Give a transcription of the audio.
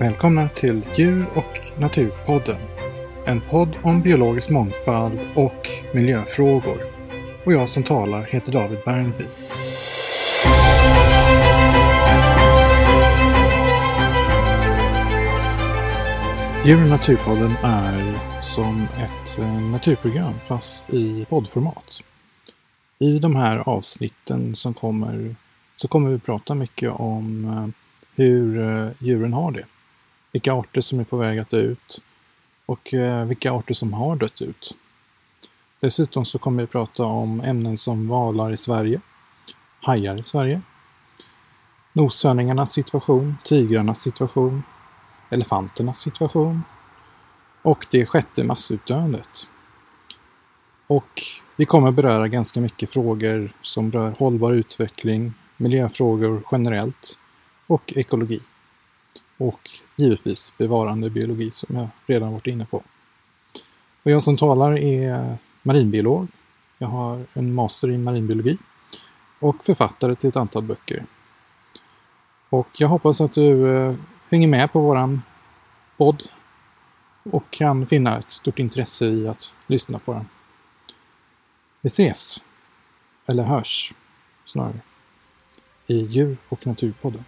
Välkomna till Djur och naturpodden. En podd om biologisk mångfald och miljöfrågor. Och jag som talar heter David Bernvi. Djur och naturpodden är som ett eh, naturprogram fast i poddformat. I de här avsnitten som kommer så kommer vi prata mycket om eh, hur eh, djuren har det. Vilka arter som är på väg att dö ut och eh, vilka arter som har dött ut. Dessutom så kommer vi prata om ämnen som valar i Sverige, hajar i Sverige, noshörningarnas situation, tigrarnas situation, elefanternas situation och det sjätte massutdöendet. Och vi kommer beröra ganska mycket frågor som rör hållbar utveckling, miljöfrågor generellt och ekologi. Och givetvis bevarande biologi som jag redan varit inne på. Och jag som talar är marinbiolog. Jag har en master i marinbiologi och författare till ett antal böcker. Och jag hoppas att du eh, hänger med på våran podd och kan finna ett stort intresse i att lyssna på den. Vi ses, eller hörs snarare, i Djur och naturpodden.